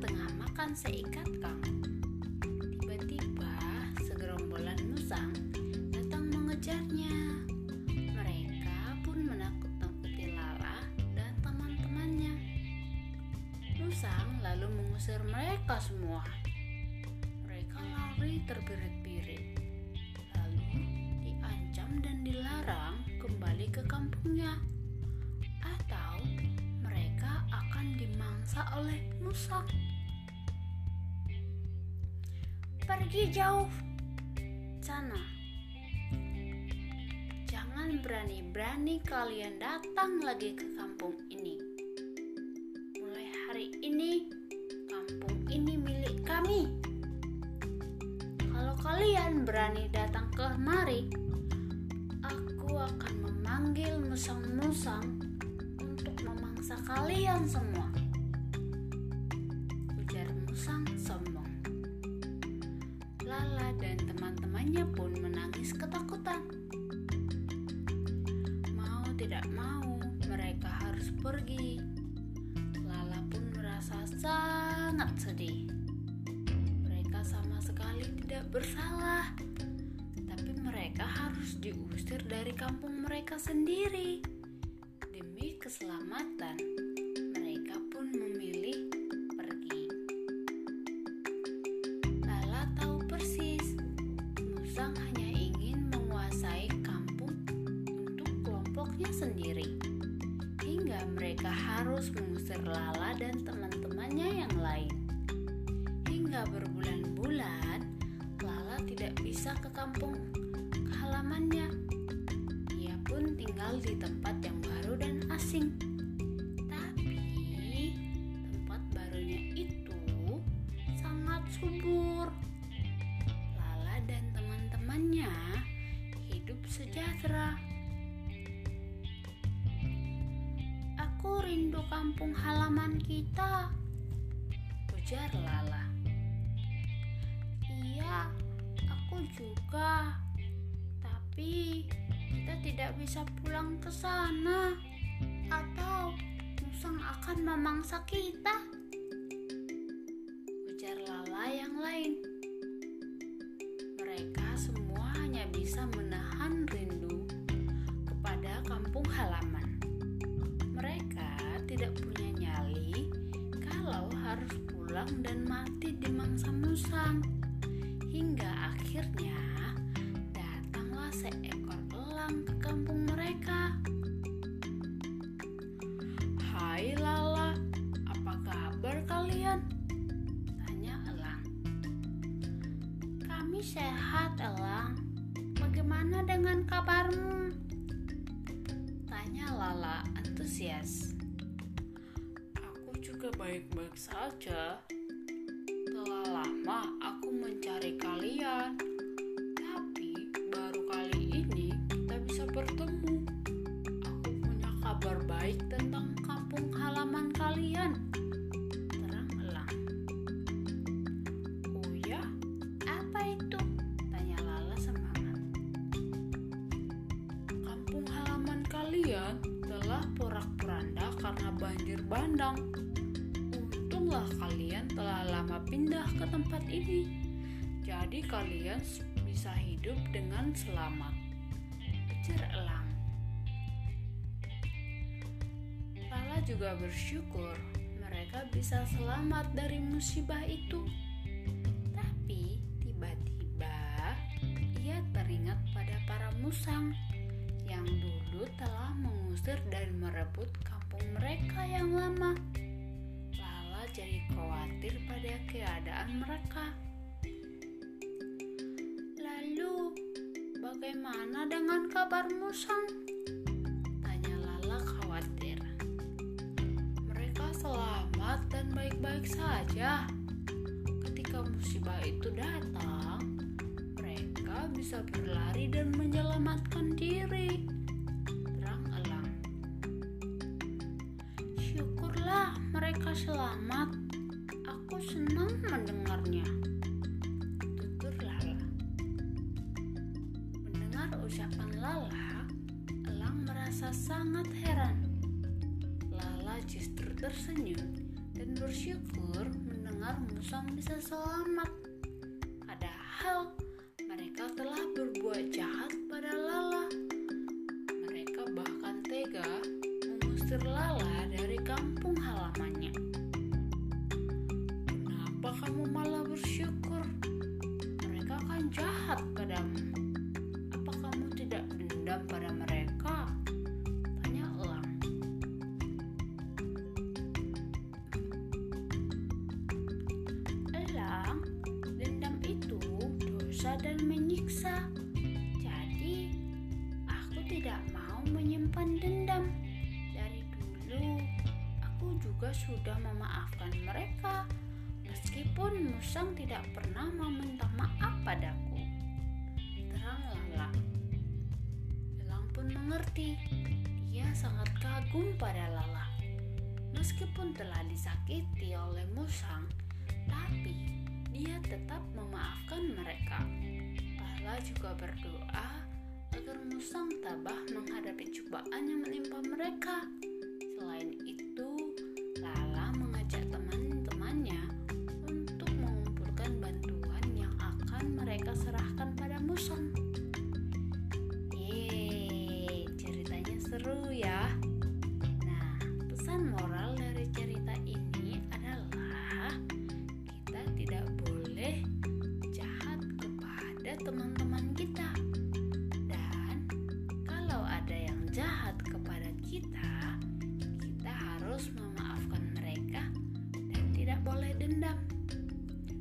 tengah makan seikat kangkung. Tiba-tiba segerombolan musang datang mengejarnya. Mereka pun menakut-nakuti Lala dan teman-temannya. Musang lalu mengusir mereka semua. Mereka lari terbirit-birit. Lalu diancam dan dilarang kembali ke kampungnya. Atau mereka akan dimangsa oleh musang. Pergi jauh sana. Jangan berani-berani kalian datang lagi ke kampung ini. Mulai hari ini, kampung ini milik kami. Kalau kalian berani datang kemari, aku akan memanggil musang-musang untuk memangsa kalian semua. Teman-temannya pun menangis ketakutan. Mau tidak mau, mereka harus pergi. Lala pun merasa sangat sedih. Mereka sama sekali tidak bersalah, tapi mereka harus diusir dari kampung mereka sendiri. Demi keselamatan, mereka harus mengusir Lala dan teman-temannya yang lain. Hingga berbulan-bulan, Lala tidak bisa ke kampung halamannya. Ia pun tinggal di tempat yang baru dan asing. Rindu kampung halaman kita, ujar Lala. Iya, aku juga. Tapi kita tidak bisa pulang ke sana. Atau musang akan memangsa kita. Ujar Lala yang lain. Tidak punya nyali kalau harus pulang dan mati di mangsa musang. Hingga akhirnya datanglah seekor elang ke kampung mereka. Hai Lala, apa kabar kalian? Tanya elang. Kami sehat, Elang. Bagaimana dengan kabarmu? Tanya Lala antusias. Juga baik-baik saja. Telah lama aku mencari kalian, tapi baru kali ini kita bisa bertemu. Aku punya kabar baik tentang kampung halaman kalian. Terang elang. Oh ya, apa itu? Tanya Lala semangat. Kampung halaman kalian telah porak-poranda karena banjir bandang. Kalian telah lama pindah ke tempat ini. Jadi kalian bisa hidup dengan selamat. Ujar elang. Lala juga bersyukur mereka bisa selamat dari musibah itu. Tapi tiba-tiba ia teringat pada para musang yang dulu telah mengusir dan merebut kampung mereka yang lama. Jadi khawatir pada keadaan mereka. Lalu, bagaimana dengan kabar musang? Tanya Lala khawatir. Mereka selamat dan baik-baik saja. Ketika musibah itu datang, mereka bisa berlari dan menyelamatkan diri. Mereka selamat. Aku senang mendengarnya. Tutur Lala. Mendengar ucapan Lala, elang merasa sangat heran. Lala justru tersenyum dan bersyukur mendengar musang bisa selamat. Padahal mereka telah berbuat jahat dan menyiksa. Jadi, aku tidak mau menyimpan dendam. Dari dulu, aku juga sudah memaafkan mereka. Meskipun Musang tidak pernah meminta maaf padaku. Terang Lala. Elang pun mengerti. Dia sangat kagum pada Lala. Meskipun telah disakiti oleh Musang, tapi dia tetap memaafkan mereka. Lala juga berdoa agar Musang tabah menghadapi cobaan yang menimpa mereka. Kepada teman-teman kita. Dan kalau ada yang jahat kepada kita, kita harus memaafkan mereka dan tidak boleh dendam.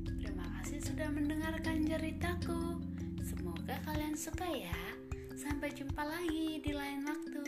Terima kasih sudah mendengarkan ceritaku. Semoga kalian suka ya. Sampai jumpa lagi di lain waktu.